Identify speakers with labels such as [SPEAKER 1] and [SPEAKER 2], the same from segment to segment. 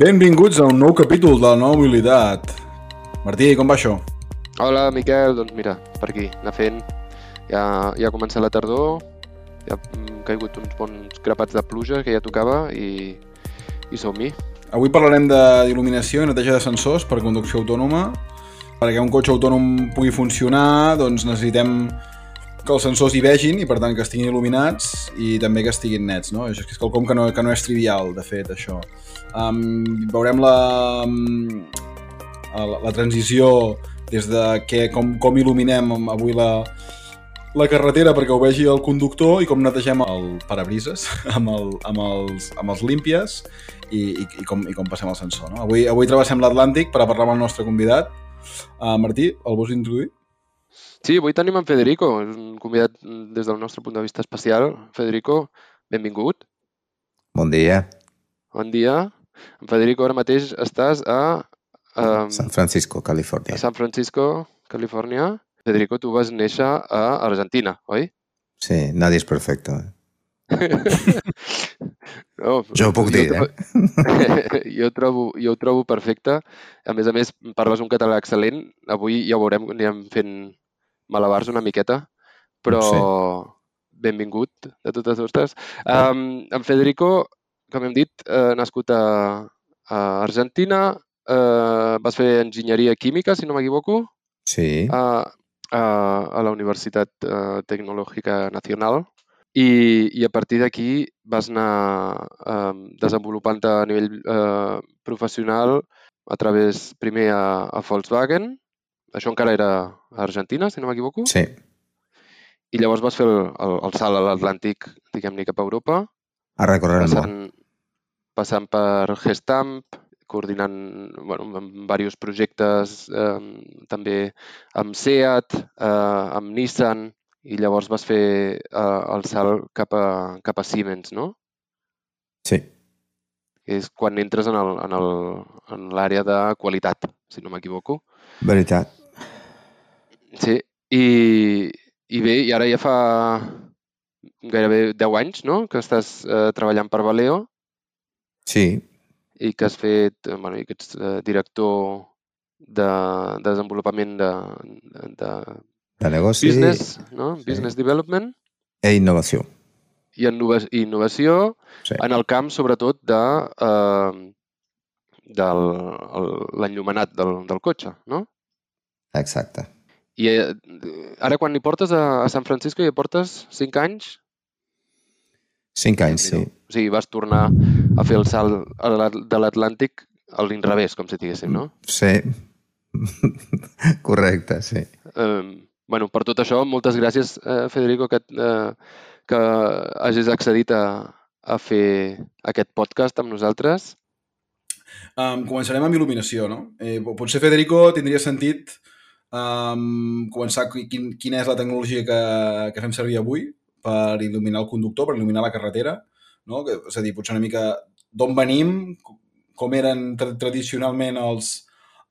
[SPEAKER 1] Benvinguts a un nou capítol de la nova mobilitat. Martí, com va això?
[SPEAKER 2] Hola, Miquel. Doncs mira, per aquí, anar fent. Ja, ja ha començat la tardor, ja han caigut uns bons grapats de pluja que ja tocava i, i som-hi.
[SPEAKER 1] Avui parlarem d'il·luminació i neteja de sensors per conducció autònoma. Perquè un cotxe autònom pugui funcionar, doncs necessitem que els sensors hi vegin i per tant que estiguin il·luminats i també que estiguin nets, no? Això és quelcom que no, que no és trivial, de fet, això. Um, veurem la, la, la transició des de que, com, com il·luminem avui la, la carretera perquè ho vegi el conductor i com netegem el parabrises amb, el, amb, els, amb els límpies i, i, i, com, i com passem el sensor. No? Avui, avui travessem l'Atlàntic per a parlar amb el nostre convidat. Uh, Martí, el vols introduir?
[SPEAKER 2] Sí, avui tenim en Federico, és un convidat des del nostre punt de vista especial. Federico, benvingut.
[SPEAKER 3] Bon dia.
[SPEAKER 2] Bon dia. En Federico, ara mateix estàs a...
[SPEAKER 3] Um, San Francisco, Califòrnia.
[SPEAKER 2] A San Francisco, Califòrnia. Federico, tu vas néixer a Argentina, oi?
[SPEAKER 3] Sí, nadie és perfecte.
[SPEAKER 2] No,
[SPEAKER 3] jo ho puc dir,
[SPEAKER 2] jo,
[SPEAKER 3] eh?
[SPEAKER 2] jo, trobo, jo ho trobo perfecte. A més a més, parles un català excel·lent. Avui ja ho veurem, anirem fent malabars una miqueta, però sí. benvingut de totes totes. Um, en Federico, com hem dit, eh, nascut a, a Argentina, eh, vas fer enginyeria química, si no m'equivoco.
[SPEAKER 3] Sí.
[SPEAKER 2] A, a, a la Universitat eh, Tecnològica Nacional i, i a partir d'aquí vas anar eh, desenvolupant a nivell eh, professional a través primer a, a Volkswagen, això encara era a Argentina, si no m'equivoco.
[SPEAKER 3] Sí.
[SPEAKER 2] I llavors vas fer el, el, el salt a l'Atlàntic, diguem-ne, cap a Europa.
[SPEAKER 3] A recórrer el
[SPEAKER 2] món. Passant per Gestamp, coordinant bueno, amb diversos projectes, eh, també amb SEAT, eh, amb Nissan, i llavors vas fer eh, el salt cap a, cap a Siemens, no?
[SPEAKER 3] Sí.
[SPEAKER 2] És quan entres en l'àrea de qualitat, si no m'equivoco.
[SPEAKER 3] Veritat.
[SPEAKER 2] Sí, i, i bé, i ara ja fa gairebé 10 anys, no?, que estàs eh, treballant per Valeo.
[SPEAKER 3] Sí.
[SPEAKER 2] I que has fet, eh, bueno, i que ets eh, director de, de desenvolupament de, de,
[SPEAKER 3] de negoci.
[SPEAKER 2] Business, no? Sí. Business Development.
[SPEAKER 3] E innovació.
[SPEAKER 2] I innovació sí. en el camp, sobretot, de, eh, de l'enllumenat del, del cotxe, no?
[SPEAKER 3] Exacte.
[SPEAKER 2] I eh, ara quan hi portes a, a San Francisco hi portes 5 anys?
[SPEAKER 3] 5 anys, sí.
[SPEAKER 2] O sigui, vas tornar a fer el salt de l'Atlàntic a l'inrevés, com si diguéssim, no?
[SPEAKER 3] Sí. Correcte, sí.
[SPEAKER 2] Um, bueno, per tot això, moltes gràcies, eh, Federico, que, eh, que hagis accedit a, a fer aquest podcast amb nosaltres.
[SPEAKER 1] Um, començarem amb il·luminació, no? Eh, potser, Federico, tindria sentit um, començar quin, quina és la tecnologia que, que fem servir avui per il·luminar el conductor, per il·luminar la carretera, no? Que, és a dir, potser una mica d'on venim, com eren tra tradicionalment els,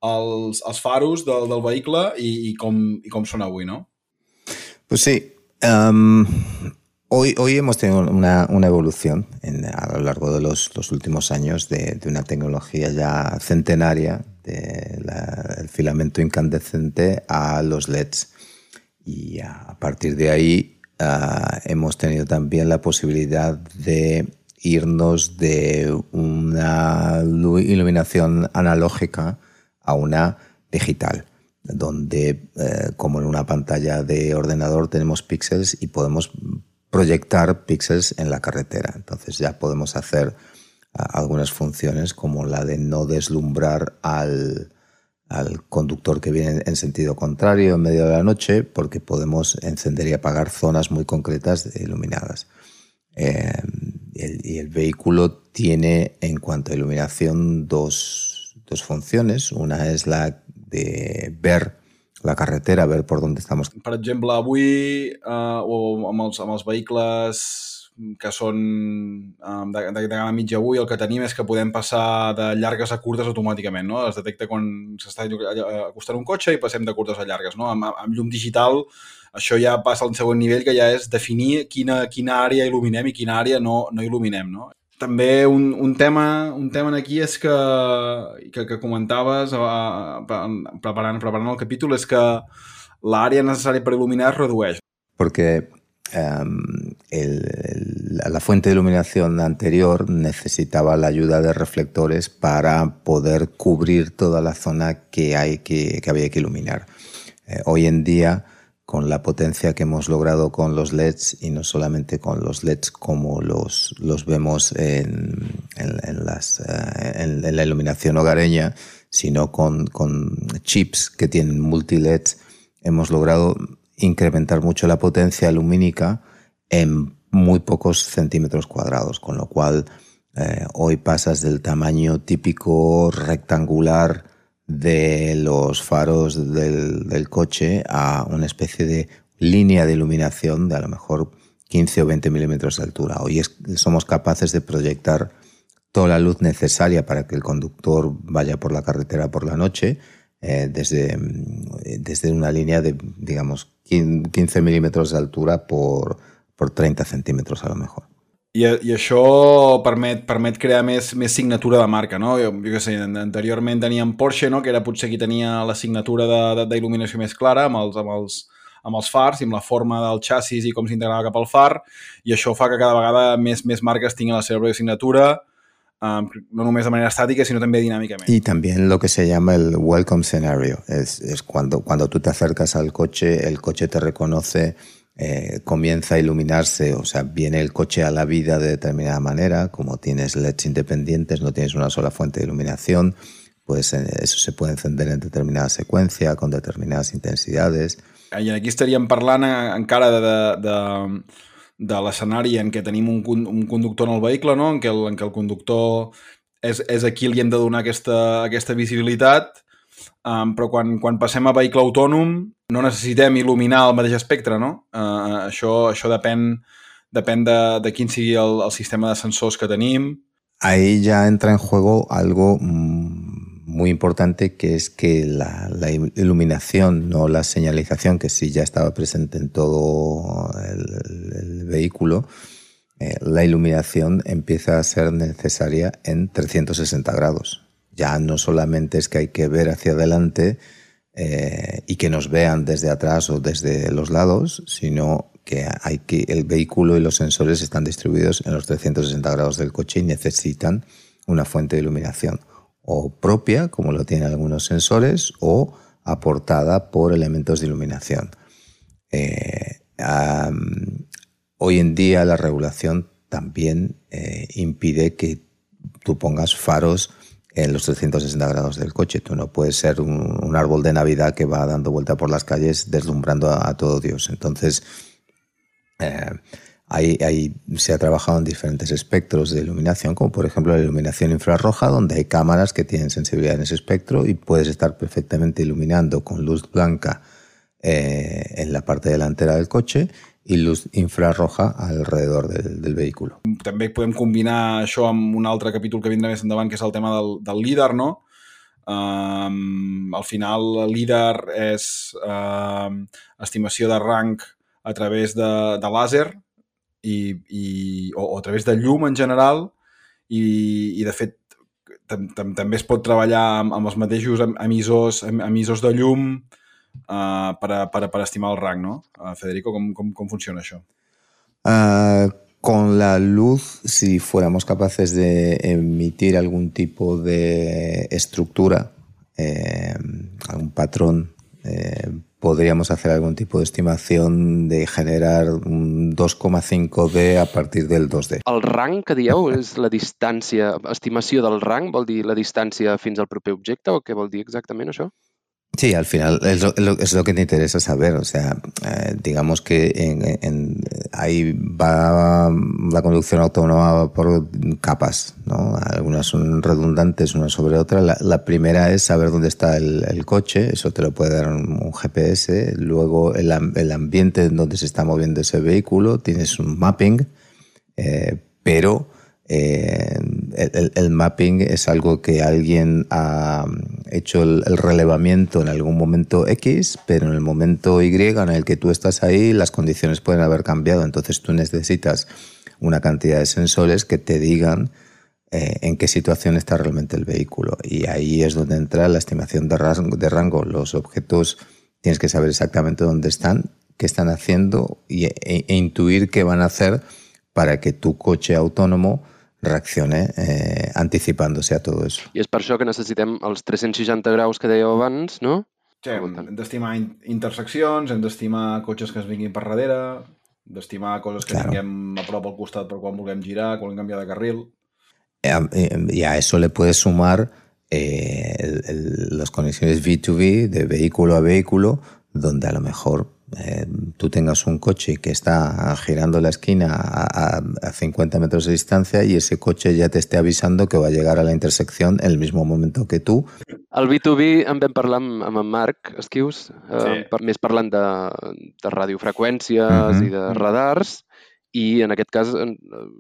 [SPEAKER 1] els, els faros del, del vehicle i, i, com, no?
[SPEAKER 3] Pues sí. Um, Hoy, hemos tenido una, evolución a lo largo de los, últimos años de, una tecnología ya centenaria, del filamento incandescente a los LEDs. Y a partir de ahí uh, hemos tenido también la posibilidad de irnos de una iluminación analógica a una digital donde eh, como en una pantalla de ordenador tenemos píxeles y podemos proyectar píxeles en la carretera. Entonces ya podemos hacer algunas funciones como la de no deslumbrar al, al, conductor que viene en sentido contrario en medio de la noche porque podemos encender y apagar zonas muy concretas iluminadas. El, y el vehículo tiene en cuanto a iluminación dos, dos funciones. Una es la de ver la carretera, ver por dónde estamos.
[SPEAKER 1] Per exemple, avui, eh, o amb els, amb els vehicles que són um, de, de, de gamma mitja avui, el que tenim és que podem passar de llargues a curtes automàticament, no? Es detecta quan s'està acostant un cotxe i passem de curtes a llargues, no? Amb, amb llum digital això ja passa al següent nivell, que ja és definir quina, quina àrea il·luminem i quina àrea no, no il·luminem, no? També un, un, tema, un tema aquí és que, que, que comentaves uh, preparant, preparant el capítol és que l'àrea necessària per il·luminar es redueix.
[SPEAKER 3] Porque um, el, el, la fuente de iluminación anterior necesitaba la de reflectores para poder cubrir toda la zona que, hay que, que había que iluminar. Eh, hoy en día, con la potencia que hemos logrado con los LEDs y no solamente con los LEDs como los, los vemos en, en, las, en, en, la iluminación hogareña, sino con, con chips que tienen multi-LEDs, hemos logrado incrementar mucho la potencia lumínica en muy pocos centímetros cuadrados, con lo cual eh, hoy pasas del tamaño típico rectangular de los faros del, del, coche a una especie de línea de iluminación de a lo mejor 15 o 20 milímetros de altura. Hoy es, somos capaces de proyectar toda la luz necesaria para que el conductor vaya por la carretera por la noche eh, desde, desde una línea de, digamos, 15 milímetros de altura por, por 30 centímetres a lo mejor.
[SPEAKER 1] I, i això permet, permet crear més, més signatura de marca, no? Jo, jo què sé, anteriorment teníem Porsche, no? que era potser qui tenia la signatura d'il·luminació més clara amb els, amb, els, amb els fars i amb la forma del xassis i com s'integrava cap al far, i això fa que cada vegada més, més marques tinguin la seva signatura, Um, no només de manera estática, sino también dinámicamente.
[SPEAKER 3] Y también lo que se llama el welcome scenario. Es, es cuando, cuando tú te acercas al coche, el coche te reconoce, eh, comienza a iluminarse, o sea, viene el coche a la vida de determinada manera, como tienes LEDs independientes, no tienes una sola fuente de iluminación, pues eh, eso se puede encender en determinada secuencia, con determinadas intensidades.
[SPEAKER 1] I aquí estaríem parlant encara de, de, de de l'escenari en què tenim un, un conductor en el vehicle, no? en, què el, en què el conductor és, és a qui li hem de donar aquesta, aquesta visibilitat, um, però quan, quan passem a vehicle autònom no necessitem il·luminar el mateix espectre, no? Uh, això, això depèn, depèn de, de quin sigui el, el sistema de sensors que tenim.
[SPEAKER 3] Ahí ya entra en juego algo muy importante que es que la, la, iluminación, no la señalización, que sí ya estaba presente en todo el, el vehículo, eh, la iluminación empieza a ser necesaria en 360 grados. Ya no solamente es que hay que ver hacia adelante eh, y que nos vean desde atrás o desde los lados, sino que hay que el vehículo y los sensores están distribuidos en los 360 grados del coche y necesitan una fuente de iluminación o propia, como lo tienen algunos sensores, o aportada por elementos de iluminación. Eh, hoy en día la regulación también eh, impide que tú pongas faros en los 360 grados del coche. Tú no puedes ser un, árbol de Navidad que va dando vuelta por las calles deslumbrando a, todo Dios. Entonces, eh, Ahí, ahí, se ha trabajado en diferentes espectros de iluminación, como por ejemplo la iluminación infrarroja, donde hay cámaras que tienen sensibilidad en ese espectro y puedes estar perfectamente iluminando con luz blanca eh, en la parte delantera del coche i luz infrarroja alrededor del, del vehículo.
[SPEAKER 1] També podem combinar això amb un altre capítol que vindrà més endavant, que és el tema del, del líder, no? Um, al final, el líder és uh, estimació de rang a través de, de làser, i, i, o, o a través de llum en general i, i de fet tam, tam, també es pot treballar amb, amb els mateixos emissors, emissors de llum uh, per, a, per, a, per estimar el rang, no? Uh, Federico, com, com, com funciona això?
[SPEAKER 3] Uh, con la luz, si fuéramos capaces de emitir algún tipo de estructura, eh, algún patrón eh, podríamos hacer algún tipo de estimación de generar un 2,5D a partir del 2D.
[SPEAKER 2] El rang que dieu és la distància, estimació del rang, vol dir la distància fins al proper objecte o què vol dir exactament això?
[SPEAKER 3] Sí, al final es lo, es lo, que te interesa saber. O sea, eh, digamos que en, ahí va la conducción autónoma por capas, ¿no? Algunas son redundantes una sobre otra. La, primera es saber dónde está el, coche, eso te lo puede dar un, un GPS. Luego el, el, ambiente en donde se está moviendo ese vehículo, tienes un mapping Eh, pero eh, el, mapping es algo que alguien ha hecho el, relevamiento en algún momento X, pero en el momento Y en el que tú estás ahí, las condiciones pueden haber cambiado. Entonces tú necesitas una cantidad de sensores que te digan eh, en qué situación está realmente el vehículo. Y ahí es donde entra la estimación de rango. Los objetos tienes que saber exactamente dónde están, qué están haciendo e, e intuir qué van a hacer para que tu coche autónomo reaccione eh, anticipándose a todo eso.
[SPEAKER 2] I és per això que necessitem els 360 graus que dèieu abans, no?
[SPEAKER 1] Sí, hem, d'estimar interseccions, hem d'estimar cotxes que es vinguin per darrere, d'estimar coses que claro. tinguem a prop al costat per quan vulguem girar, quan vulguem canviar de carril.
[SPEAKER 3] Y a eso le puedes sumar eh, el, el, las conexiones V2V de vehículo a vehículo, donde a lo mejor eh, tú tengas un coche que está girando la esquina a, a, 50 metros de distancia y ese coche ya te esté avisando que va a llegar a la intersección en el mismo momento que tú.
[SPEAKER 2] El B2B en vam parlar amb, amb en Marc Esquius, eh, sí. per, més parlant de, de radiofreqüències uh -huh. i de radars, i en aquest cas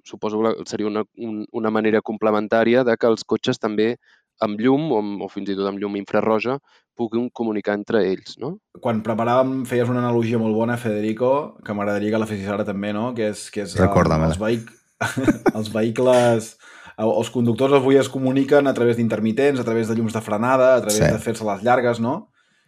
[SPEAKER 2] suposo que seria una, una manera complementària de que els cotxes també amb llum o, o fins i tot amb llum infrarroja puguin comunicar entre ells, no?
[SPEAKER 1] Quan preparàvem feies una analogia molt bona, Federico, que m'agradaria que la fessis ara també, no? Que és, que és
[SPEAKER 3] els,
[SPEAKER 1] vehic... els vehicles... Els conductors avui es comuniquen a través d'intermitents, a través de llums de frenada, a través sí. de fer-se les llargues, no?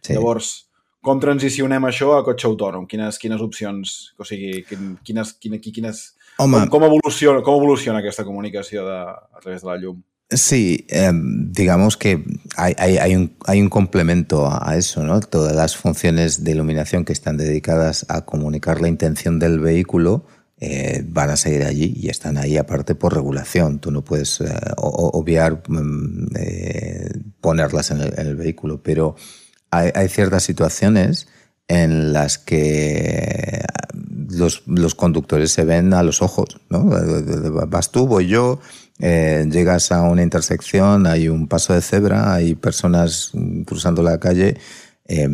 [SPEAKER 1] Sí. Llavors, com transicionem això a cotxe autònom? Quines, quines opcions, o sigui, quines, quines, quines, Home. com, com, evoluciona, com evoluciona aquesta comunicació de, a través de la llum?
[SPEAKER 3] Sí, eh, digamos que hay, un, hay, un, complemento a eso, ¿no? Todas las funciones de iluminación que están dedicadas a comunicar la intención del vehículo eh, van a seguir allí y están ahí aparte por regulación. Tú no puedes eh, obviar mm, eh, ponerlas en el, vehículo, pero hay, hay, ciertas situaciones en las que los, los conductores se ven a los ojos, ¿no? Vas tú, voy yo eh, llegas a una intersección, hay un paso de cebra, hay personas cruzando la calle, eh,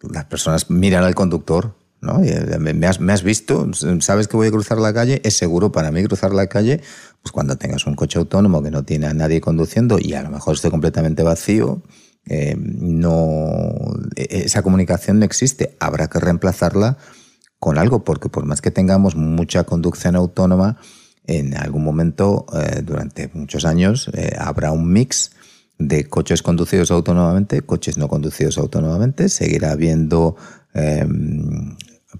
[SPEAKER 3] las personas miran al conductor, ¿no? Eh, me, has, me, has, visto, sabes que voy a cruzar la calle, es seguro para mí cruzar la calle, pues cuando tengas un coche autónomo que no tiene a nadie conduciendo y a lo mejor esté completamente vacío, eh, no, e, esa comunicación no existe, habrá que reemplazarla con algo, porque por más que tengamos mucha conducción autónoma, en algún momento, eh, durante muchos años, eh, habrá un mix de coches conducidos autónomamente, coches no conducidos autónomamente, seguirá habiendo eh,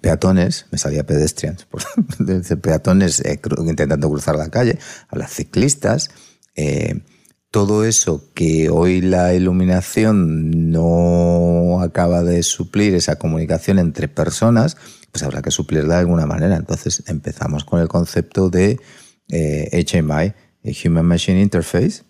[SPEAKER 3] peatones, me salía pedestrians, peatones eh, intentando cruzar la calle, habrá ciclistas, eh, todo eso que hoy la iluminación no acaba de suplir esa comunicación entre personas, pues habrá que suplirla de alguna manera. Entonces empezamos con el concepto de eh, HMI, Human Machine Interface,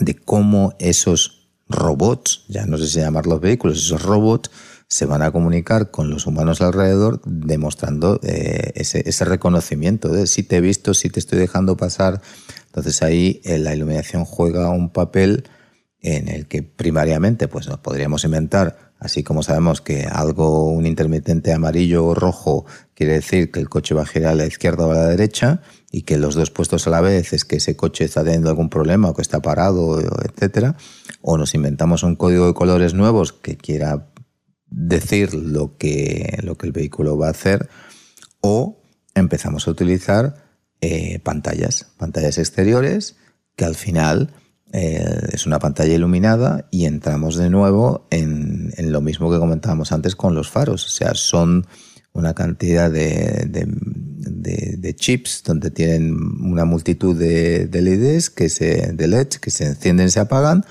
[SPEAKER 3] de cómo esos robots, ya no sé si llamarlos vehículos, esos robots se van a comunicar con los humanos alrededor demostrando eh, ese, ese, reconocimiento de si te he visto, si te estoy dejando pasar. Entonces ahí eh, la iluminación juega un papel en el que primariamente pues nos podríamos inventar Así como sabemos que algo, un intermitente amarillo o rojo, quiere decir que el coche va a girar a la izquierda o a la derecha y que los dos puestos a la vez es que ese coche está teniendo algún problema o que está parado, etcétera. O nos inventamos un código de colores nuevos que quiera decir lo que, lo que el vehículo va a hacer. O empezamos a utilizar eh, pantallas, pantallas exteriores que al final eh, es una pantalla iluminada y entramos de nuevo en, en, lo mismo que comentábamos antes con los faros. O sea, son una cantidad de, de, chips donde tienen una multitud de, LEDs, que se, de LEDs que se encienden se apagan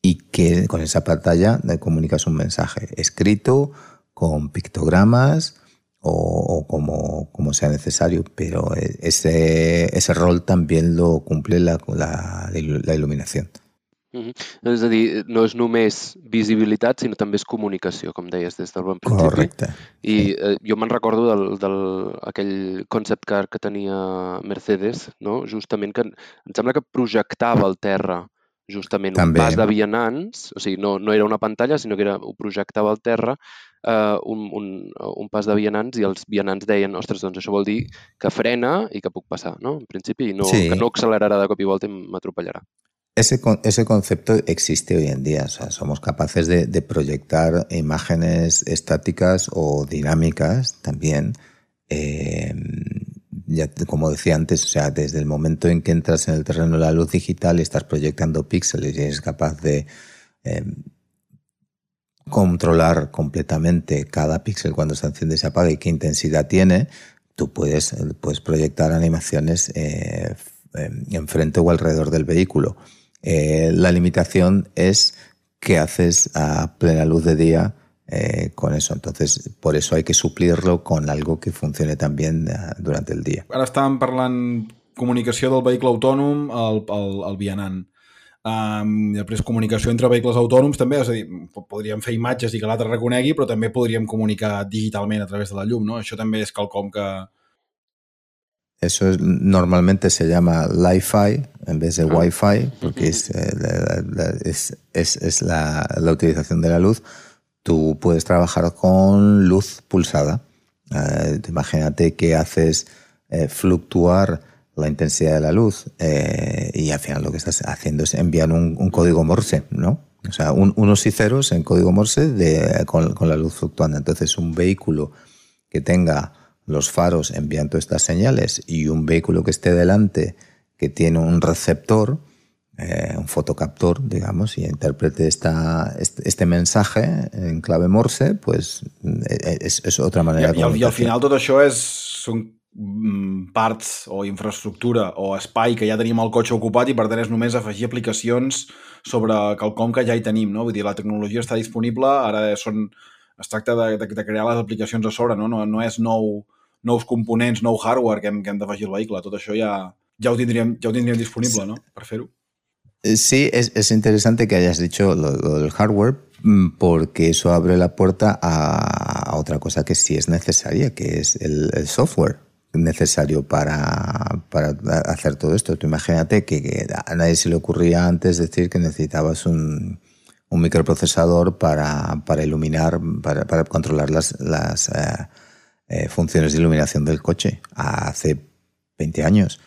[SPEAKER 3] y que con esa pantalla comunicas un mensaje escrito con pictogramas, o, o como, como, sea necesario, pero ese, ese rol también lo cumple la, la, la il·luminació.
[SPEAKER 2] Mm -hmm. És a dir, no és només visibilitat, sinó també és comunicació, com deies des del bon principi.
[SPEAKER 3] Correcte.
[SPEAKER 2] I sí. eh, jo me'n recordo del, del, aquell concept car que tenia Mercedes, no? justament que em sembla que projectava al terra justament també. un pas de vianants, o sigui, no, no era una pantalla, sinó que era, ho projectava al terra uh, un, un, un pas de vianants i els vianants deien, ostres, doncs això vol dir que frena i que puc passar, no? En principi, no, sí. que no accelerarà de cop i volta i m'atropellarà.
[SPEAKER 3] Ese, ese concepto existe hoy en día. O sea, somos capaces de, de, proyectar imágenes estáticas o dinámicas también. Eh, ya, como decía antes, o sea, desde el momento en que entras en el terreno de la luz digital y estás proyectando píxeles y eres capaz de eh, controlar completamente cada píxel cuando se enciende y se apaga y qué intensidad tiene, tú puedes, puedes proyectar animaciones eh, enfrente o alrededor del vehículo. Eh, la limitación es qué haces a plena luz de día eh, con eso. Entonces, por eso hay que suplirlo con algo que funcione también durante el dia.
[SPEAKER 1] Ara estàvem parlant comunicació del vehicle autònom al, al, al. Um, després comunicació entre vehicles autònoms també, és a dir, podríem fer imatges i que l'altre reconegui, però també podríem comunicar digitalment a través de la llum, no? Això també és quelcom que,
[SPEAKER 3] Eso es, normalmente se llama Li-Fi en vez de ah. Wi-Fi, porque es, eh, la, la, es, es, es la, la, utilización de la luz. Tú puedes trabajar con luz pulsada. Eh, imagínate que haces eh, fluctuar la intensidad de la luz eh, y al final lo que estás haciendo es enviar un, un código Morse, ¿no? O sea, un, unos y ceros en código Morse de, con, con la luz fluctuando. Entonces, un vehículo que tenga los faros envían todas estas señales y un vehículo que esté delante que tiene un receptor, eh, un fotocaptor, digamos, y interprete esta, este, este mensaje en clave Morse, pues eh, és otra manera
[SPEAKER 1] I,
[SPEAKER 3] de
[SPEAKER 1] I, I al final tot això és, són mm, parts o infraestructura o espai que ja tenim el cotxe ocupat i per tant és només afegir aplicacions sobre quelcom que ja hi tenim, no? Vull dir, la tecnologia està disponible, ara són, es tracta de, de, de crear les aplicacions a sobre, no? No, no és nou nous components, nou hardware que hem, que hem d'afegir al vehicle. Tot això ja, ja, ho, tindríem, ja ho tindríem disponible, sí. ¿no? Per fer-ho.
[SPEAKER 3] Eh, sí, es, es, interesante que hayas dicho lo, lo, del hardware mm, porque eso abre la puerta a, a, otra cosa que sí es necesaria, que es el, el software necesario para, para, hacer todo esto. Tú imagínate que, que, a nadie se le ocurría antes decir que necesitabas un, un microprocesador para, para iluminar, para, para controlar las, las eh, eh, funciones de iluminación del coche hace 20 años.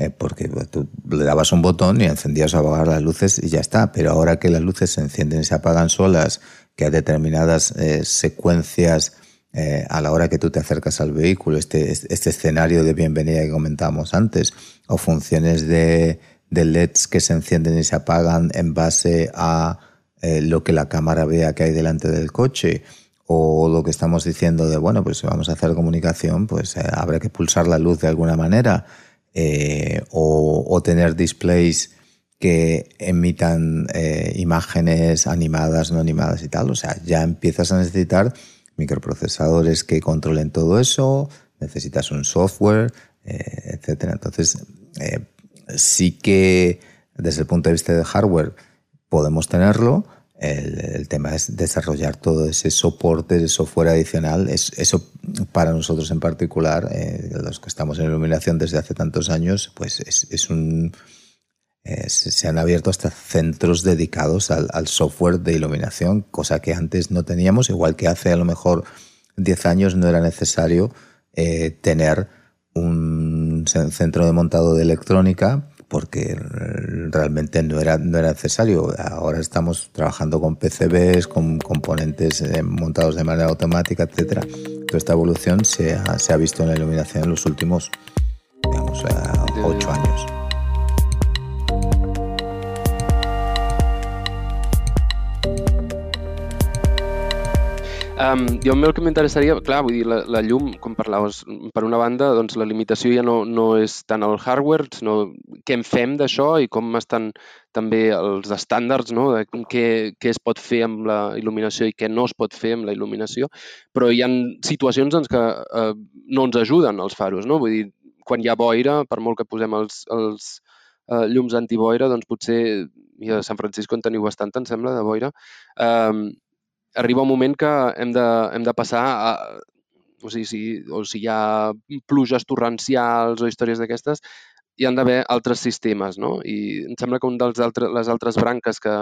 [SPEAKER 3] Eh, porque tú le dabas un botón y encendías o apagar las luces y ya está. Pero ahora que las luces se encienden y se apagan solas, que hay determinadas eh, secuencias eh, a la hora que tú te acercas al vehículo, este, este escenario de bienvenida que comentábamos antes, o funciones de, de LEDs que se encienden y se apagan en base a eh, lo que la cámara vea que hay delante del coche, o lo que estamos diciendo de, bueno, pues si vamos a hacer comunicación, pues eh, habrá que pulsar la luz de alguna manera eh, o, o, tener displays que emitan eh, imágenes animadas, no animadas y tal. O sea, ya empiezas a necesitar microprocesadores que controlen todo eso, necesitas un software, eh, etcétera. Entonces, eh, sí que desde el punto de vista de hardware podemos tenerlo, el, tema es desarrollar todo ese soporte de software adicional. Es, eso para nosotros en particular, eh, los que estamos en iluminación desde hace tantos años, pues es, es un... Eh, se han abierto hasta centros dedicados al, al, software de iluminación, cosa que antes no teníamos, igual que hace a lo mejor 10 años no era necesario eh, tener un centro de montado de electrónica porque realmente no era, no era necesario. Ahora estamos trabajando con PCBs, con componentes eh, montados de manera automática, etcétera. Toda esta evolución se ha, se ha visto en la iluminación en los últimos, digamos, eh, ocho años.
[SPEAKER 2] Um, jo el que m'interessaria, clar, vull dir, la, la llum, com parlaves, per una banda, doncs la limitació ja no, no és tant el hardware, sinó què en fem d'això i com estan també els estàndards, no?, de què, què es pot fer amb la il·luminació i què no es pot fer amb la il·luminació, però hi ha situacions doncs, que eh, no ens ajuden els faros, no? Vull dir, quan hi ha boira, per molt que posem els, els eh, llums antiboira, doncs potser, i a San Francisco en teniu bastant, em sembla, de boira, eh, arriba un moment que hem de, hem de passar a, o sigui, si, o si hi ha pluges torrencials o històries d'aquestes, hi han d'haver altres sistemes, no? I em sembla que un dels altres, les altres branques que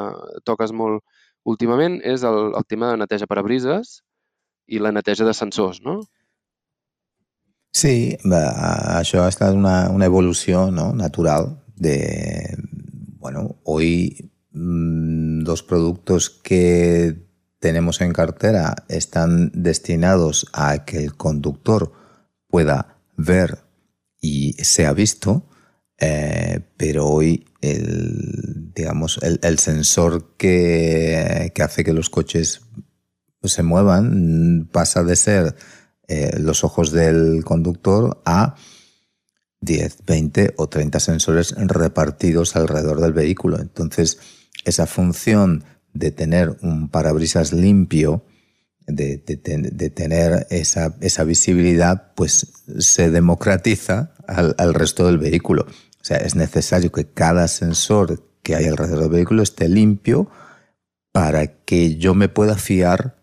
[SPEAKER 2] toques molt últimament és el, el tema de neteja per a brises, i la neteja de sensors, no?
[SPEAKER 3] Sí, això ha estat una, una evolució ¿no? natural de, bueno, hoy mmm, los productos que tenemos en cartera están destinados a que el conductor pueda ver y sea visto, eh, pero hoy el, digamos, el, sensor que, que, hace que los coches se muevan pasa de ser eh, los ojos del conductor a 10, 20 o 30 sensores repartidos alrededor del vehículo. Entonces, esa función de tener un parabrisas limpio, de, de, de tener esa, esa, visibilidad, pues se democratiza al, al, resto del vehículo. O sea, es necesario que cada sensor que hay alrededor del vehículo esté limpio para que yo me pueda fiar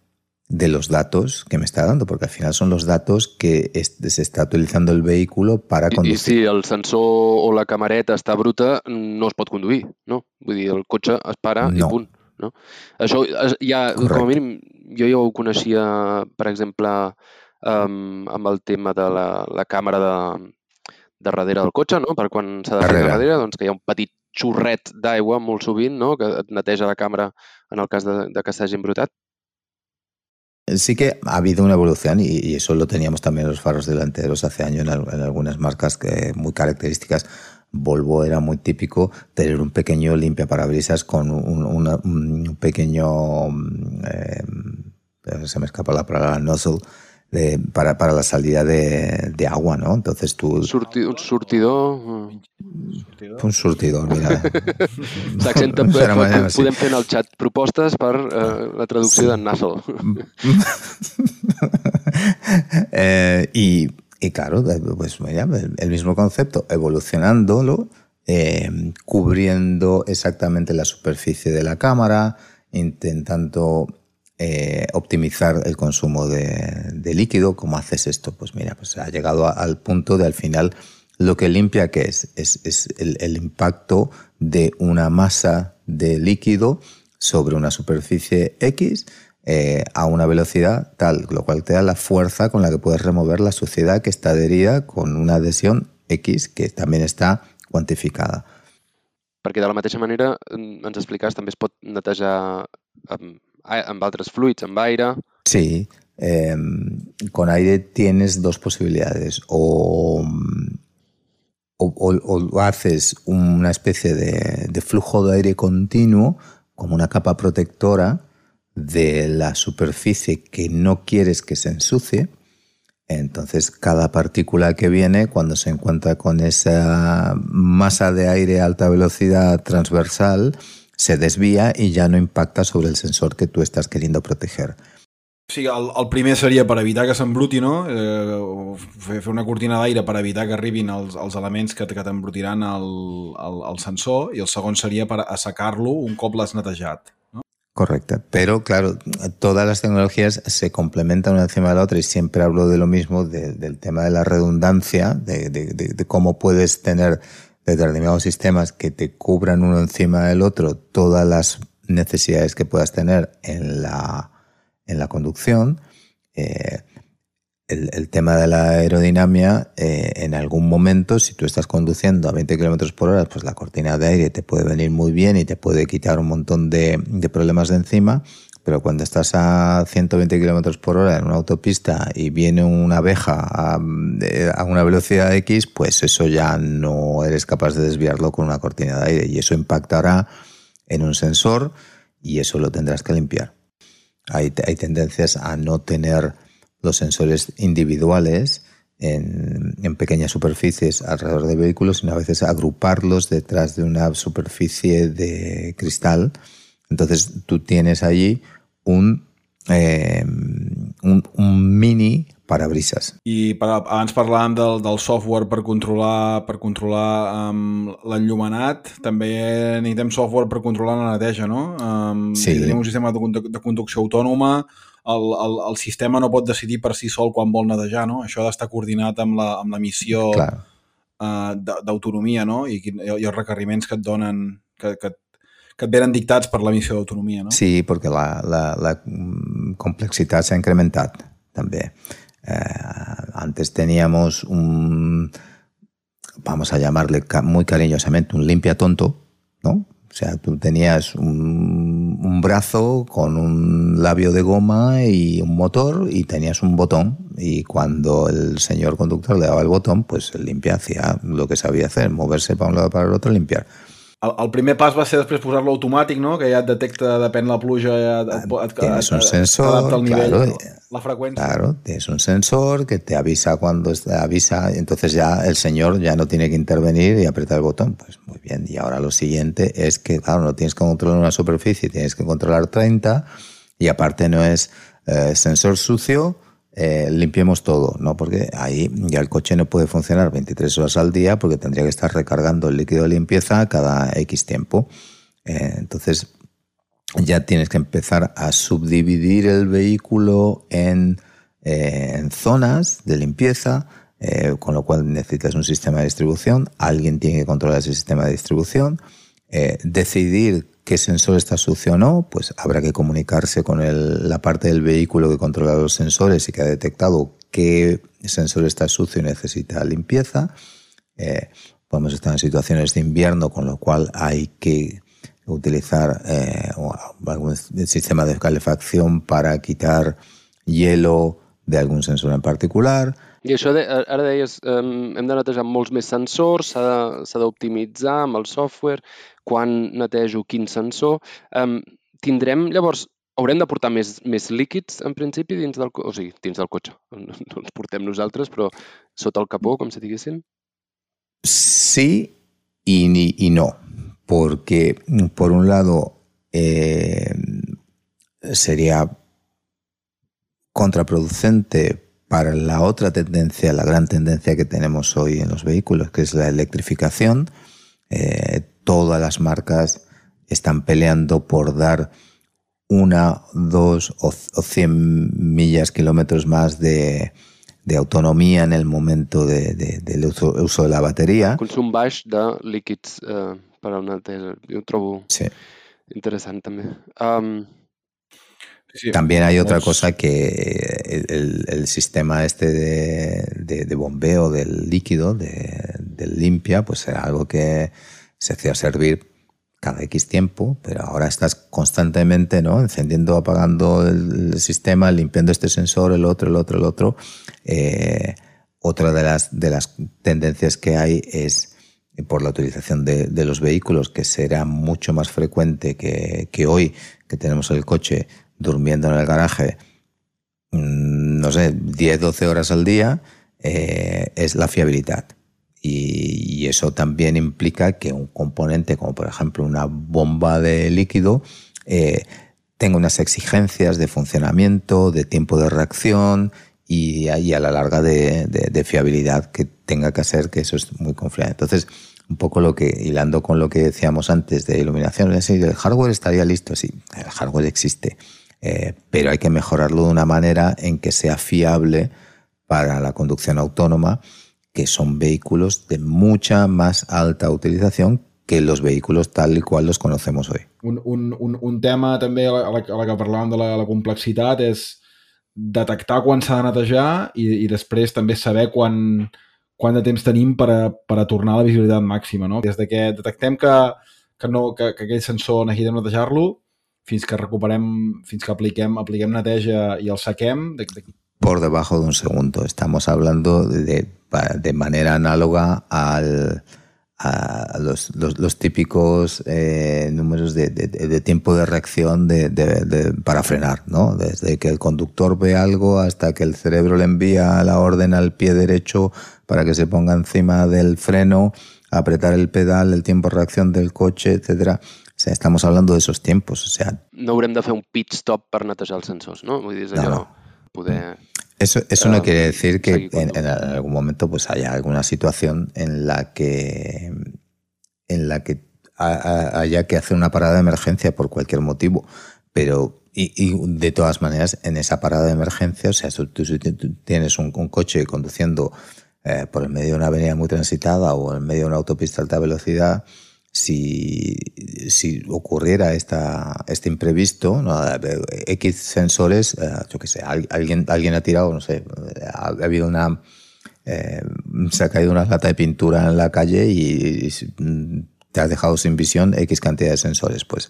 [SPEAKER 3] de los datos que me está dando, porque al final son los datos que se está utilizando el vehículo para conducir.
[SPEAKER 2] I, I si el sensor o la camareta està bruta, no es pot conduir, no? Vull dir, el cotxe es para no. i punt. No? Això ja, Correcte. com a mínim, jo ja ho coneixia, per exemple, um, amb el tema de la, la càmera de, de darrere del cotxe, no? per quan s'ha de fer darrere, doncs que hi ha un petit xorret d'aigua molt sovint no? que et neteja la càmera en el cas de, de que s'hagi embrutat.
[SPEAKER 3] Sí que ha habido una evolución y, y, eso lo teníamos también los faros delanteros hace años en, en algunas marcas que muy características. Volvo era muy típico tener un pequeño limpia parabrisas con un, una, un pequeño, eh, se me escapa la palabra, nozzle, de, para, para, la salida de, de, agua, ¿no? Entonces tú...
[SPEAKER 2] Surti, un surtidor...
[SPEAKER 3] Un surtidor, mira.
[SPEAKER 2] S'accenta, podem fer en el chat propostes per eh, la traducció sí. de nozzle.
[SPEAKER 3] eh, y Y claro, pues el mismo concepto, evolucionándolo, eh, cubriendo exactamente la superficie de la cámara, intentando eh, optimizar el consumo de, líquido. ¿Cómo haces esto? Pues mira, pues ha llegado al punto de al final lo que limpia que es, es, es el impacto de una masa de líquido sobre una superficie X eh, a una velocidad tal, lo cual te da la fuerza con la que puedes remover la suciedad que está adherida con una adhesión X que también està quantificada.
[SPEAKER 2] Perquè de la mateixa manera, mm, ens explicaves, també es pot netejar amb, amb altres fluids, amb aire...
[SPEAKER 3] Sí, eh, con aire tienes dos posibilidades. O, o, o, o haces una especie de, de flujo de aire continuo, como una capa protectora, de la superficie que no quieres que se ensucie. Entonces, cada partícula que viene, cuando se encuentra con esa masa de aire a alta velocidad transversal, se desvía y ya no impacta sobre el sensor que tú estás queriendo proteger.
[SPEAKER 1] Sí, el, el primer seria per evitar que s'embruti, no? Eh, fer, fer una cortina d'aire per evitar que arribin els, els elements que, que t'embrutiran el, el, el sensor i el segon seria per assecar-lo un cop l'has netejat.
[SPEAKER 3] Correcto. Pero claro, todas las tecnologías se complementan una encima de la otra y siempre hablo de lo mismo, de, del tema de la redundancia, de, de, de, cómo puedes tener determinados sistemas que te cubran uno encima del otro todas las necesidades que puedas tener en la, en la conducción. Eh, el, el, tema de la aerodinámica, eh, en algún momento, si tú estás conduciendo a 20 kilómetros por hora, pues la cortina de aire te puede venir muy bien y te puede quitar un montón de, de problemas de encima. Pero cuando estás a 120 kilómetros por hora en una autopista y viene una abeja a, a, una velocidad X, pues eso ya no eres capaz de desviarlo con una cortina de aire y eso impactará en un sensor y eso lo tendrás que limpiar. Hay, hay tendencias a no tener los sensores individuales en, en, pequeñas superficies alrededor de vehículos, sino a veces agruparlos detrás de una superficie de cristal. Entonces tú tienes allí un, eh, un, un mini parabrisas.
[SPEAKER 1] I per, abans parlàvem del, del software per controlar per controlar um, l'enllumenat, també necessitem software per controlar la neteja, no? Um,
[SPEAKER 3] sí.
[SPEAKER 1] Tenim un sistema de, de conducció autònoma, el, el, el sistema no pot decidir per si sol quan vol netejar, no? Això ha d'estar coordinat amb la, amb la missió uh, d'autonomia, no? I, I, els requeriments que et donen, que, que, que et venen dictats per la missió d'autonomia, no?
[SPEAKER 3] Sí, perquè la, la, la complexitat s'ha incrementat también. Eh, antes teníamos un, vamos a llamarle muy cariñosamente, un limpia tonto, ¿no? O sea, tú tenías un, un, brazo con un labio de goma y un motor y tenías un botón y cuando el señor conductor le daba el botón, pues el limpia hacía lo que sabía hacer, moverse para un lado para el otro, limpiar.
[SPEAKER 1] El, el primer pas va ser després posar-lo automàtic, no? que ja et detecta, depèn la pluja, ja et,
[SPEAKER 3] et, et, tienes un sensor,
[SPEAKER 1] el nivell,
[SPEAKER 3] claro,
[SPEAKER 1] la frecuencia.
[SPEAKER 3] Claro, tienes un sensor que te avisa cuando te avisa, entonces ya el señor ya no tiene que intervenir y apretar el botón. Pues bien, y ahora lo siguiente es que, claro, no tienes que controlar una superficie, tienes que controlar 30 y aparte no es eh, sensor sucio, eh, limpiemos todo, ¿no? Porque ahí ya el coche no puede funcionar 23 horas al día porque tendría que estar recargando el líquido de limpieza cada X tiempo. Eh, entonces ya tienes que empezar a subdividir el vehículo en, en zonas de limpieza, eh, con lo cual necesitas un sistema de distribución, alguien tiene que controlar ese sistema de distribución, eh, decidir qué sensor está sucio o no, pues habrá que comunicarse con la parte del vehículo que controla los sensores y que ha detectado qué sensor está sucio y necesita limpieza. Eh, podemos estar en situaciones de invierno, con lo cual hay que utilizar eh, algún sistema de calefacción para quitar hielo de algun sensor en particular.
[SPEAKER 2] I això, de, ara deies, um, hem de netejar molts més sensors, s'ha d'optimitzar amb el software, quan netejo quin sensor. Um, tindrem, llavors, haurem de portar més, més líquids, en principi, dins del, o sigui, dins del cotxe. No, no els portem nosaltres, però sota el capó, com si diguessin?
[SPEAKER 3] Sí y, y no, porque por un lado eh, sería contraproducente para la otra tendencia, la gran tendencia que tenemos hoy en los vehículos, que es la electrificación. Eh, todas las marcas están peleando por dar una, dos o, o 100 millas, kilómetros más de, de autonomía en el momento de, de, del uso, uso, de la batería.
[SPEAKER 2] Consum baix de líquids eh, per a una neteja. Jo ho trobo
[SPEAKER 3] sí.
[SPEAKER 2] interessant també. Um,
[SPEAKER 3] Sí, También hay otra cosa que el, el sistema este de, de, de, bombeo del líquido, de, del limpia, pues era algo que se hacía servir cada X tiempo, pero ahora estás constantemente ¿no? encendiendo, apagando el, el sistema, limpiando este sensor, el otro, el otro, el otro. Eh, otra de las, de las tendencias que hay es por la utilización de, de los vehículos, que será mucho más frecuente que, que hoy, que tenemos el coche durmiendo en el garaje, mm, no sé, 10, 12 horas al día, eh, es la fiabilidad. Y, eso también implica que un componente, como por ejemplo una bomba de líquido, eh, tenga unas exigencias de funcionamiento, de tiempo de reacción y, y a la larga de, de, fiabilidad que tenga que hacer, que eso es muy confiable. Entonces, un poco lo que, hilando con lo que decíamos antes de iluminación, el hardware estaría listo, sí, el hardware existe eh, pero hay que mejorarlo de una manera en que sea fiable para la conducción autónoma, que son vehículos de mucha más alta utilización que los vehículos tal y cual los conocemos hoy.
[SPEAKER 1] Un, un, un, un tema també a la, a la que parlàvem de la, la complexitat és detectar quan s'ha de netejar i, i després també saber quan, quant de temps tenim per a, per a tornar a la visibilitat màxima. No? Des de que detectem que, que, no, que, que aquell sensor necessitem netejar-lo, fins que recuperem, fins que apliquem, apliquem neteja i el saquem. De, de...
[SPEAKER 3] Por debajo de un segundo. Estamos hablando de, de manera análoga al, a los, los, típicos eh, números de, de, de, tiempo de reacción de, para frenar, ¿no? Desde que el conductor ve algo hasta que el cerebro le envía la orden al pie derecho para que se ponga encima del freno, apretar el pedal, el tiempo de reacción del coche, etcétera. O sea, estamos hablando de esos tiempos. O sea,
[SPEAKER 2] no haurem de fer un pit stop per netejar els sensors, no? Vull dir, és allò, no, no. poder...
[SPEAKER 3] Eso, eso no um, quiere decir que en, en, algún momento pues haya alguna situación en la que en la que haya que hacer una parada de emergencia por cualquier motivo, pero y, y de todas maneras en esa parada de emergencia, o sea, tú, tú, tú tienes un, un, coche conduciendo eh, por el medio de una avenida muy transitada o en medio de una autopista a alta velocidad, si, si ocurriera esta, este imprevisto, ¿no? X sensores, eh, yo qué sé, alguien, alguien ha tirado, no sé, ha, habido una... Eh, se ha caído una lata de pintura en la calle y, te has dejado sin visión X cantidad de sensores. Pues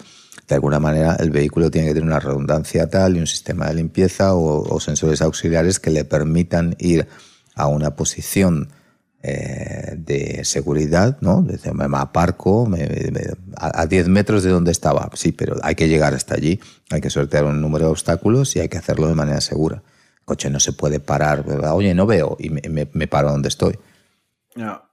[SPEAKER 3] de alguna manera el vehículo tiene que tener una redundancia tal y un sistema de limpieza o sensores auxiliares que le permitan ir a una posición eh, de seguridad, ¿no? Me aparco a, 10 metros de donde estaba. Sí, pero hay que llegar hasta allí, hay que sortear un número de obstáculos y hay que hacerlo de manera segura. El coche no se puede parar, oye, no veo, y me, me, paro donde estoy.
[SPEAKER 1] Ja.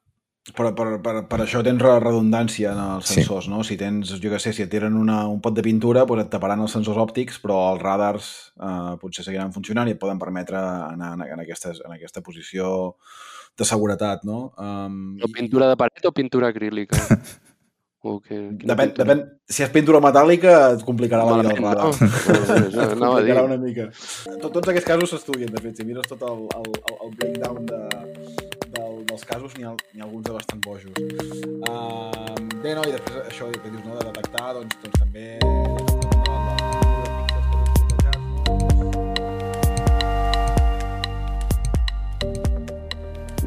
[SPEAKER 1] Per, per, per, per això tens redundància en els sensors, sí. no? Si tens, jo què sé, si et tiren una, un pot de pintura, doncs et taparan els sensors òptics, però els radars eh, potser seguiran funcionant i et poden permetre anar en, en, aquestes, en aquesta posició de seguretat, no? Um,
[SPEAKER 2] o pintura de paret o pintura acrílica?
[SPEAKER 1] o que, depèn, depèn, si és pintura metàl·lica et complicarà la vida al radar. No, no, complicarà una mica. Tot, tots aquests casos s'estudien, de fet, si mires tot el, el, el breakdown de, del, dels casos n'hi ha, ha alguns de bastant bojos. Uh, bé, no, i després això que dius, no, de detectar, doncs, doncs també
[SPEAKER 2] No,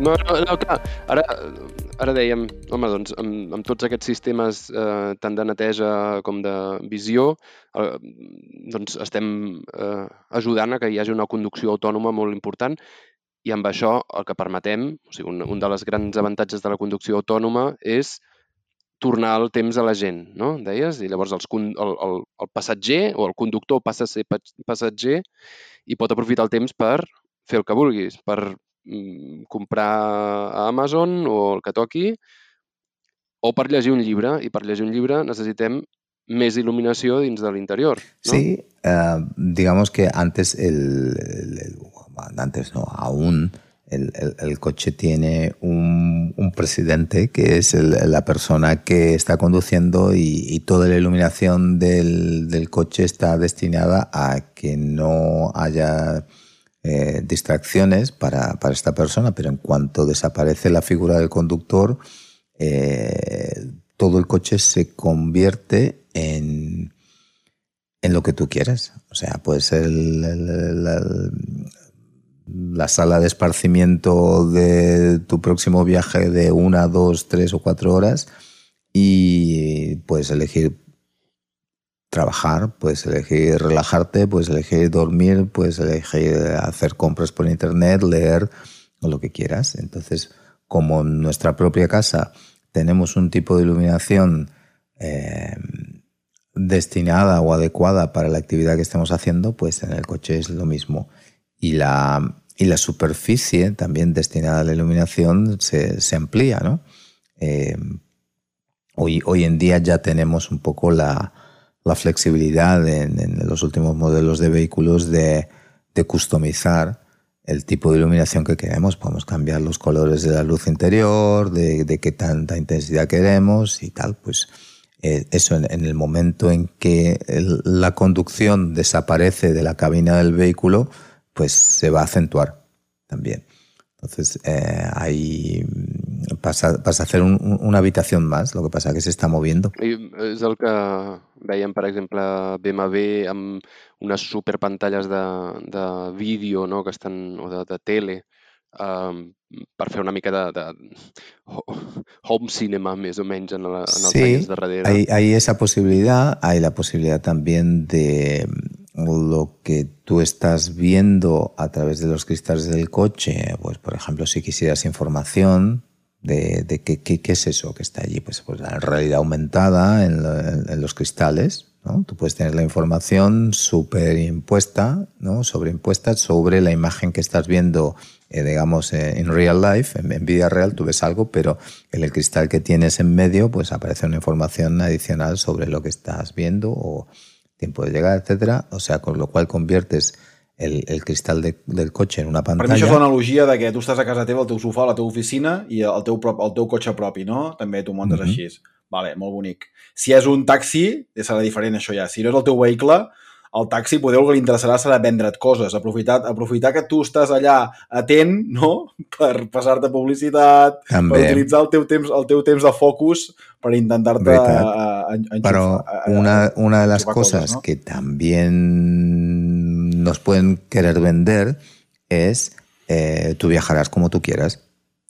[SPEAKER 2] no, no clar, ara, ara dèiem, home, doncs, amb, amb tots aquests sistemes eh, tant de neteja com de visió, eh, doncs estem eh, ajudant a que hi hagi una conducció autònoma molt important i amb això el que permetem, o sigui, un, un dels grans avantatges de la conducció autònoma és tornar el temps a la gent, no? Deies? I llavors els, el, el, el passatger o el conductor passa a ser passatger i pot aprofitar el temps per fer el que vulguis, per comprar a Amazon o el que o per llegir un llibre. I per llegir un llibre necessitem més il·luminació dins de l'interior.
[SPEAKER 3] ¿no? Sí, uh, digamos que antes el, antes no, aún el, coche tiene un, presidente que es la persona que está conduciendo y, toda la iluminación del, coche está destinada a que no haya eh, distracciones para, para, esta persona, pero en cuanto desaparece la figura del conductor, eh, todo el coche se convierte en, en lo que tú quieras. O sea, puede ser la, la sala de esparcimiento de tu próximo viaje de una, dos, tres o cuatro horas y puedes elegir trabajar, puedes elegir relajarte, puedes elegir dormir, puedes elegir hacer compras por internet, leer o lo que quieras. Entonces, como en nuestra propia casa tenemos un tipo de iluminación eh, destinada o adecuada para la actividad que estemos haciendo, pues en el coche es lo mismo. Y la, y la superficie también destinada a la iluminación se, amplía, ¿no? Eh, hoy, hoy en día ya tenemos un poco la, la flexibilidad en, en, los últimos modelos de vehículos de, customizar el tipo de iluminación que queremos. Podemos cambiar los colores de la luz interior, de, qué tanta intensidad queremos y tal. Pues eh, eso en, en, el momento en que el, la conducción desaparece de la cabina del vehículo, pues se va a acentuar también. Entonces, eh, ahí pasa, pasa a ser un, una habitación más, lo que pasa que se está moviendo.
[SPEAKER 2] I és el que veiem, per exemple, BMW amb unes superpantalles de, de vídeo no? que estan, o de, de tele um, per fer una mica de, de home cinema, més o menys, en, la, en els sí, anys darrere.
[SPEAKER 3] Hay, hay esa posibilidad, hay la posibilidad también de lo que tú estás viendo a través de los cristales del coche, pues por ejemplo, si quisieras información, de, qué, qué, qué, es eso que está allí. Pues, pues la realidad aumentada en, en, en los cristales. ¿no? Tú puedes tener la información superimpuesta, ¿no? sobreimpuesta sobre la imagen que estás viendo, eh, digamos, eh, en real life, en, en, vida real, tú ves algo, pero en el cristal que tienes en medio, pues aparece una información adicional sobre lo que estás viendo o tiempo de llegar, etcétera. O sea, con lo cual conviertes el, el cristal de, del cotxe en una pantalla...
[SPEAKER 1] Per mi això és l'analogia de que tu estàs a casa teva, al teu sofà, a la teva oficina i el teu, prop, el teu cotxe propi, no? També tu muntes mm -hmm. així. Vale, molt bonic. Si és un taxi, serà diferent això ja. Si no és el teu vehicle, el taxi poder el que li interessarà serà vendre't coses, aprofitar, aprofitar que tu estàs allà atent, no?, per passar-te publicitat,
[SPEAKER 3] També.
[SPEAKER 1] per utilitzar el teu temps, el teu temps de focus per intentar-te eh.
[SPEAKER 3] Pero
[SPEAKER 1] eh,
[SPEAKER 3] una, una de las
[SPEAKER 1] enchufar
[SPEAKER 3] cosas
[SPEAKER 1] ¿no?
[SPEAKER 3] que también nos pueden querer vender es eh, tú viajarás como tú quieras.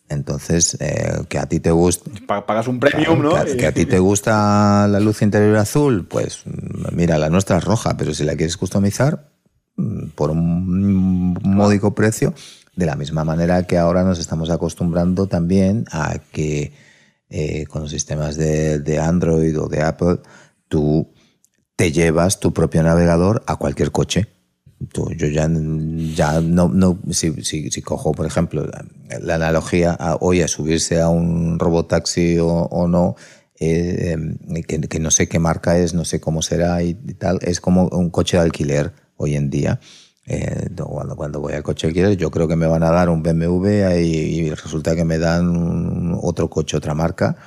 [SPEAKER 3] Entonces, eh, que a ti te gusta,
[SPEAKER 1] Pa- Pagas un premium,
[SPEAKER 3] Claro,
[SPEAKER 1] ¿no?
[SPEAKER 3] Que, que a ti te gusta la luz interior azul, pues mira, la nuestra es roja, pero si la quieres customizar mm, por un módico precio, de la misma manera que ahora nos estamos acostumbrando también a que eh, con los sistemas de, de Android o de Apple, tú te llevas tu propio navegador a cualquier coche. Tú- yo ya, ya no, no si, si, si cojo, por ejemplo, la, la analogía a, hoy a subirse a un robotaxi o, o no, eh, que, que no sé qué marca es, no sé cómo será y, tal, es como un coche de alquiler hoy en día. Eh, cuando, cuando voy al coche alquiler, yo creo que me van a dar un BMW y, y resulta que me dan otro coche, otra marca.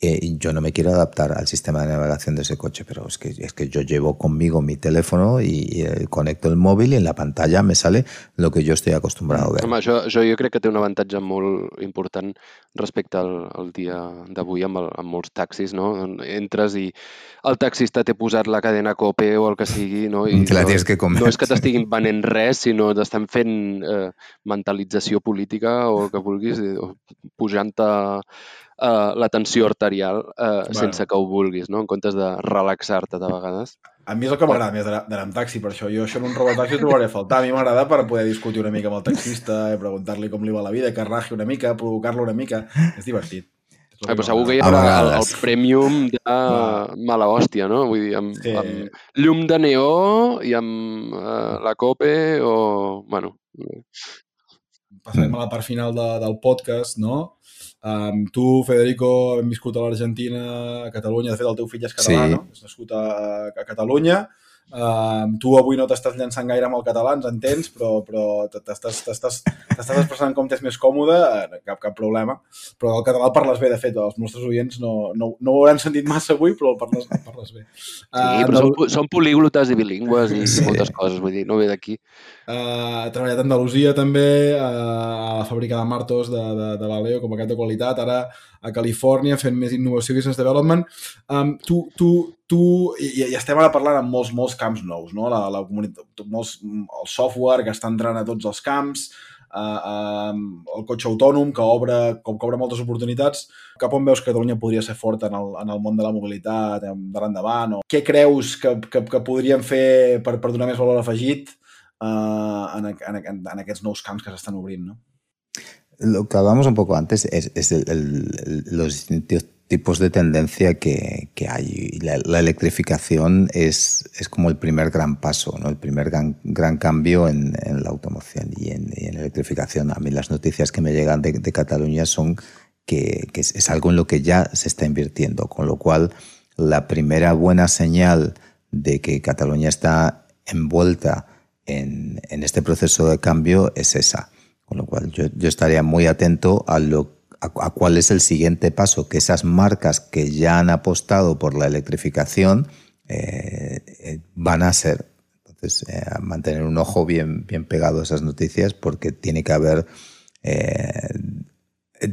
[SPEAKER 3] Eh, yo no me quiero adaptar al sistema de navegación de ese coche, pero es que, es que yo llevo conmigo mi teléfono y, y, eh, conecto el móvil y en la pantalla me sale lo que yo estoy acostumbrado a ver.
[SPEAKER 2] Home, això, això jo crec que té un avantatge molt important respecte al, al dia d'avui amb, el, amb molts taxis, no? Entres i el taxista t'he posat la cadena COPE o el que sigui, no? I
[SPEAKER 3] la
[SPEAKER 2] no,
[SPEAKER 3] tienes que comer.
[SPEAKER 2] no és que t'estiguin venent res, sinó t'estan fent eh, mentalització política o el que vulguis, eh, pujant-te eh, la tensió arterial eh,
[SPEAKER 1] Bueno.
[SPEAKER 2] sense que ho vulguis, no? En comptes de relaxar-te de vegades.
[SPEAKER 1] A mi és el que m'agrada més d'anar amb taxi, per això jo això en un robotaxi ho trobaré a faltar. A mi m'agrada per poder discutir una mica amb el taxista, eh, preguntar-li com li va la vida, que raji una mica, provocar-lo una mica. És divertit.
[SPEAKER 2] Eh, però segur que hi
[SPEAKER 3] A
[SPEAKER 2] haurà el, el premium de
[SPEAKER 1] Clar.
[SPEAKER 2] mala hòstia, no? Vull dir, amb,
[SPEAKER 1] Sí.
[SPEAKER 2] amb llum de neó i amb eh, la COPE o... Bueno,
[SPEAKER 1] Passarem a la part final de, del podcast, no? Um, tu, Federico, hem viscut a l'Argentina, a Catalunya, de fet el teu fill és català,
[SPEAKER 3] Sí.
[SPEAKER 1] no? És nascut a, a Catalunya. Um, tu avui no t'estàs llançant gaire amb el català, ens entens, però, però t'estàs expressant com t'és més còmode, eh, cap, cap problema. Però el català el parles bé, de fet, els nostres oients no, no, no ho hauran sentit massa avui, però el parles, el parles bé.
[SPEAKER 2] sí,
[SPEAKER 1] Ah,
[SPEAKER 2] però
[SPEAKER 1] Andal-
[SPEAKER 2] són, són políglotes i bilingües i
[SPEAKER 3] Sí.
[SPEAKER 2] moltes coses, vull dir, no ve d'aquí.
[SPEAKER 1] Ha treballat a Andalusia també, uh, a la fàbrica de Martos de, de, de Valeo com a cap de qualitat, ara a Califòrnia fent més innovació i business development. Um, tu, tu, tu i, i estem ara parlant en molts, molts camps nous, no? La, la comunitat, molts, el software que està entrant a tots els camps, um, el cotxe autònom que obre, com que obre moltes oportunitats. Cap on veus que Catalunya podria ser forta en el, en el món de la mobilitat, de l'endavant? O què creus que, que, que podríem fer per, per donar més valor afegit en, en, en, en aquests nous camps que s'estan obrint, no?
[SPEAKER 3] Lo que hablamos un poco antes es, es el- el- los distintos tipos de tendencia que, que hay. La, la electrificación es, es como el primer gran paso, ¿no? el primer gran, gran cambio en, en la automoción y en, y en electrificación. A mí las noticias que me llegan de, de Cataluña son que, que es, es algo en lo que ya se está invirtiendo, con lo cual la primera buena señal de que Cataluña está envuelta en, este proceso de cambio es esa. Con lo cual yo, yo estaría muy atento a, lo, a, cuál es el siguiente paso, que esas marcas que ya han apostado por la electrificación eh, eh, van a ser. Entonces, eh, mantener un ojo bien, bien pegado a esas noticias porque tiene que haber...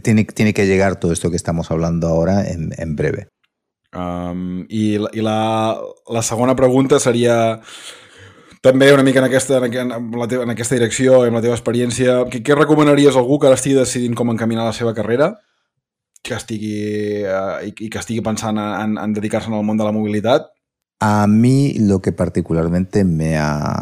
[SPEAKER 3] tiene, tiene que llegar todo esto que estamos hablando ahora en, breve.
[SPEAKER 1] Um, I, la- la, segona pregunta seria també una mica en aquesta, en, en, la teva, en aquesta direcció, amb la teva experiència, què, què recomanaries a algú que ara estigui decidint com encaminar la seva carrera, que estigui, uh, i, que estigui en, en, en dedicar-se al món de la mobilitat?
[SPEAKER 3] A mí lo que particularmente me ha,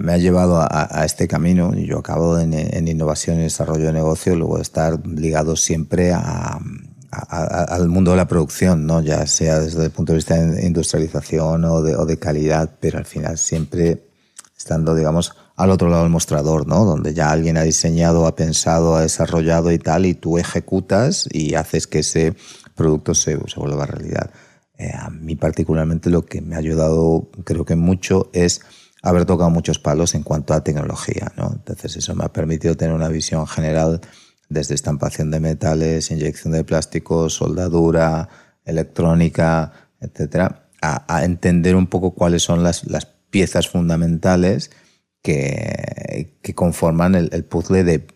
[SPEAKER 3] me ha llevado a, este camino, yo acabo en, en innovación y desarrollo de negocio, luego de estar ligado siempre al mundo de la producción, ¿no? ya sea desde el punto de vista de industrialización o de calidad, pero al final siempre estando, digamos, al otro lado del mostrador, ¿no? Donde ya alguien ha diseñado, ha pensado, ha desarrollado y tal, y tú ejecutas y haces que ese producto se, se vuelva realidad. Eh, a mí particularmente lo que me ha ayudado, creo que mucho, es haber tocado muchos palos en cuanto a tecnología, ¿no? Entonces eso me ha permitido tener una visión general desde estampación de metales, inyección de plásticos, soldadura, electrónica, etcétera, a, a entender un poco cuáles son las, las piezas fundamentales que, que conforman el, puzzle de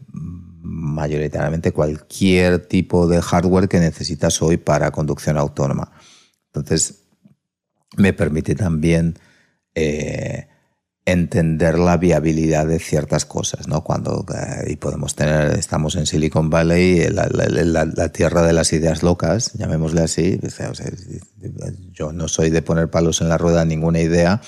[SPEAKER 3] mayoritariamente cualquier tipo de hardware que necesitas hoy para conducción autónoma. Entonces, me permite también eh, entender la viabilidad de ciertas cosas, ¿no? Cuando eh, y podemos tener, estamos en Silicon Valley, la, tierra de las ideas locas, llamémosle así. Yo no soy de poner palos en la rueda ninguna idea,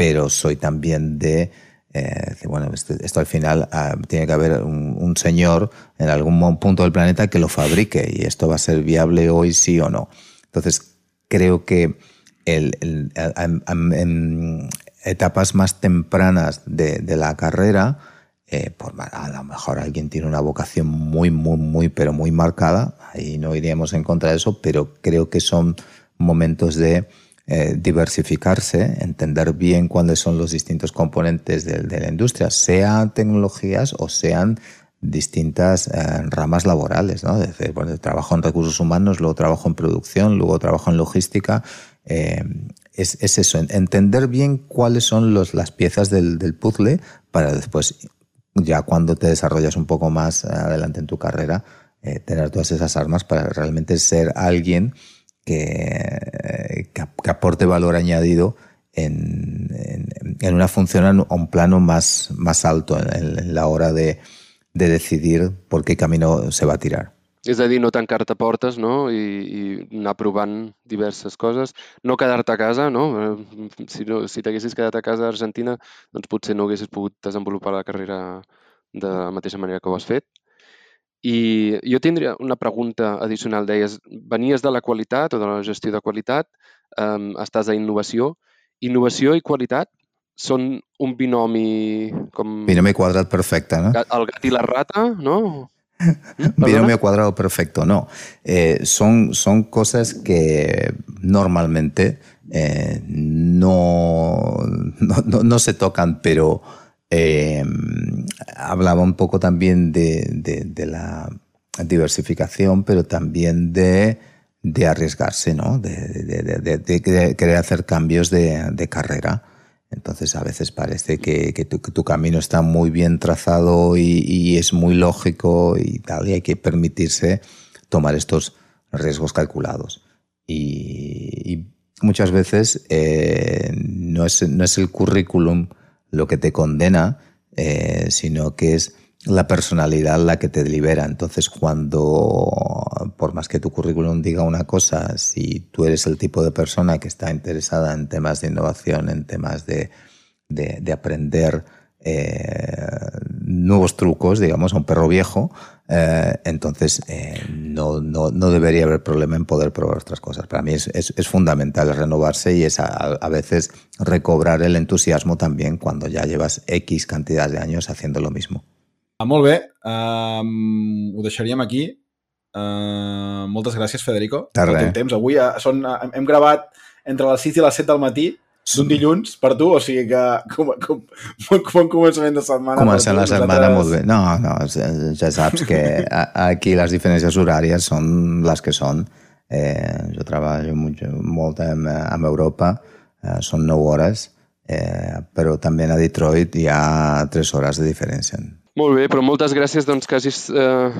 [SPEAKER 3] pero soy también de eh, bueno, esto, esto, al final uh, tiene que haber un, señor en algún punto del planeta que lo fabrique y esto va a ser viable hoy sí o no. Entonces, creo que en etapas más tempranas de, la carrera, eh, por, a lo mejor alguien tiene una vocación muy, muy, muy, pero muy marcada, ahí no iríamos en contra de eso, pero creo que son momentos de eh, diversificarse, entender bien cuáles son los distintos componentes de, de la industria, sean tecnologías o sean distintas eh, ramas laborales, ¿no? Bueno, trabajo en recursos humanos, luego trabajo en producción, luego trabajo en logística. Eh, es, es, eso, entender bien cuáles son las piezas del, puzzle para después, ya cuando te desarrollas un poco más adelante en tu carrera, tener todas esas armas para realmente ser alguien que, que, aporte valor añadido en, en, en, una función a un plano más, más alto en, en la hora de, de decidir por qué camino se va a tirar.
[SPEAKER 2] És a dir, no tancar-te portes no? I, i anar provant diverses coses. No quedar-te a casa, no? Si, no, si t'haguessis quedat a casa a Argentina, doncs potser no haguessis pogut desenvolupar la carrera de la mateixa manera que ho has fet. I jo tindria una pregunta addicional. Deies, venies de la qualitat o de la gestió de qualitat, um, estàs a innovació. Innovació i qualitat són un binomi com...
[SPEAKER 3] Binomi quadrat perfecte, no?
[SPEAKER 2] El gat i la rata, no?
[SPEAKER 3] Binomio cuadrado perfecto, no. Eh, son, son cosas que normalmente eh, no, no, no, se tocan, pero eh, hablaba un poco también de, de, la diversificación, pero también de, de arriesgarse, ¿no? De, querer hacer cambios de, carrera. Entonces a veces parece que, tu, camino está muy bien trazado y, es muy lógico y tal, y hay que permitirse tomar estos riesgos calculados. Y, y muchas veces eh, no, es, no es el currículum lo que te condena, eh, sino que es la personalidad la que te libera. Entonces, cuando, por más que tu currículum diga una cosa, si tú eres el tipo de persona que está interesada en temas de innovación, en temas de, de, de aprender eh, nuevos trucos, digamos, a un perro viejo, eh, entonces eh, no, no, no, debería haber problema en poder probar otras cosas. Para mí es, es, es fundamental renovarse y es a, a, veces recobrar el entusiasmo también cuando ya llevas X cantidad de años haciendo lo mismo.
[SPEAKER 1] Ah, molt bé, um, ho deixaríem aquí. Uh, moltes gràcies, Federico,
[SPEAKER 3] de pel
[SPEAKER 1] teu temps. Avui uh, són, uh, hem gravat entre les 6 i les 7 del matí d'un dilluns per tu, o sigui que com, com, com començament de setmana.
[SPEAKER 3] Començant la setmana nosaltres... molt bé. No, no, ja saps que aquí les diferències horàries són les que són. Eh, jo treballo molt amb, amb Europa, eh, són 9 hores, eh, però també a Detroit hi ha 3 hores de diferència.
[SPEAKER 2] Molt bé, però moltes gràcies doncs, que hagis eh,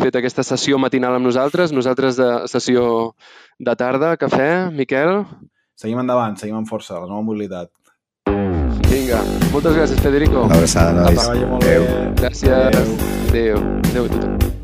[SPEAKER 2] fet aquesta sessió matinal amb nosaltres. Nosaltres de sessió de tarda, cafè, Miquel.
[SPEAKER 1] Seguim endavant, seguim amb força, la nova mobilitat.
[SPEAKER 2] Vinga, moltes gràcies, Federico.
[SPEAKER 3] Una abraçada, nois.
[SPEAKER 1] Adéu.
[SPEAKER 2] Gràcies. Adéu. Adéu. A tothom.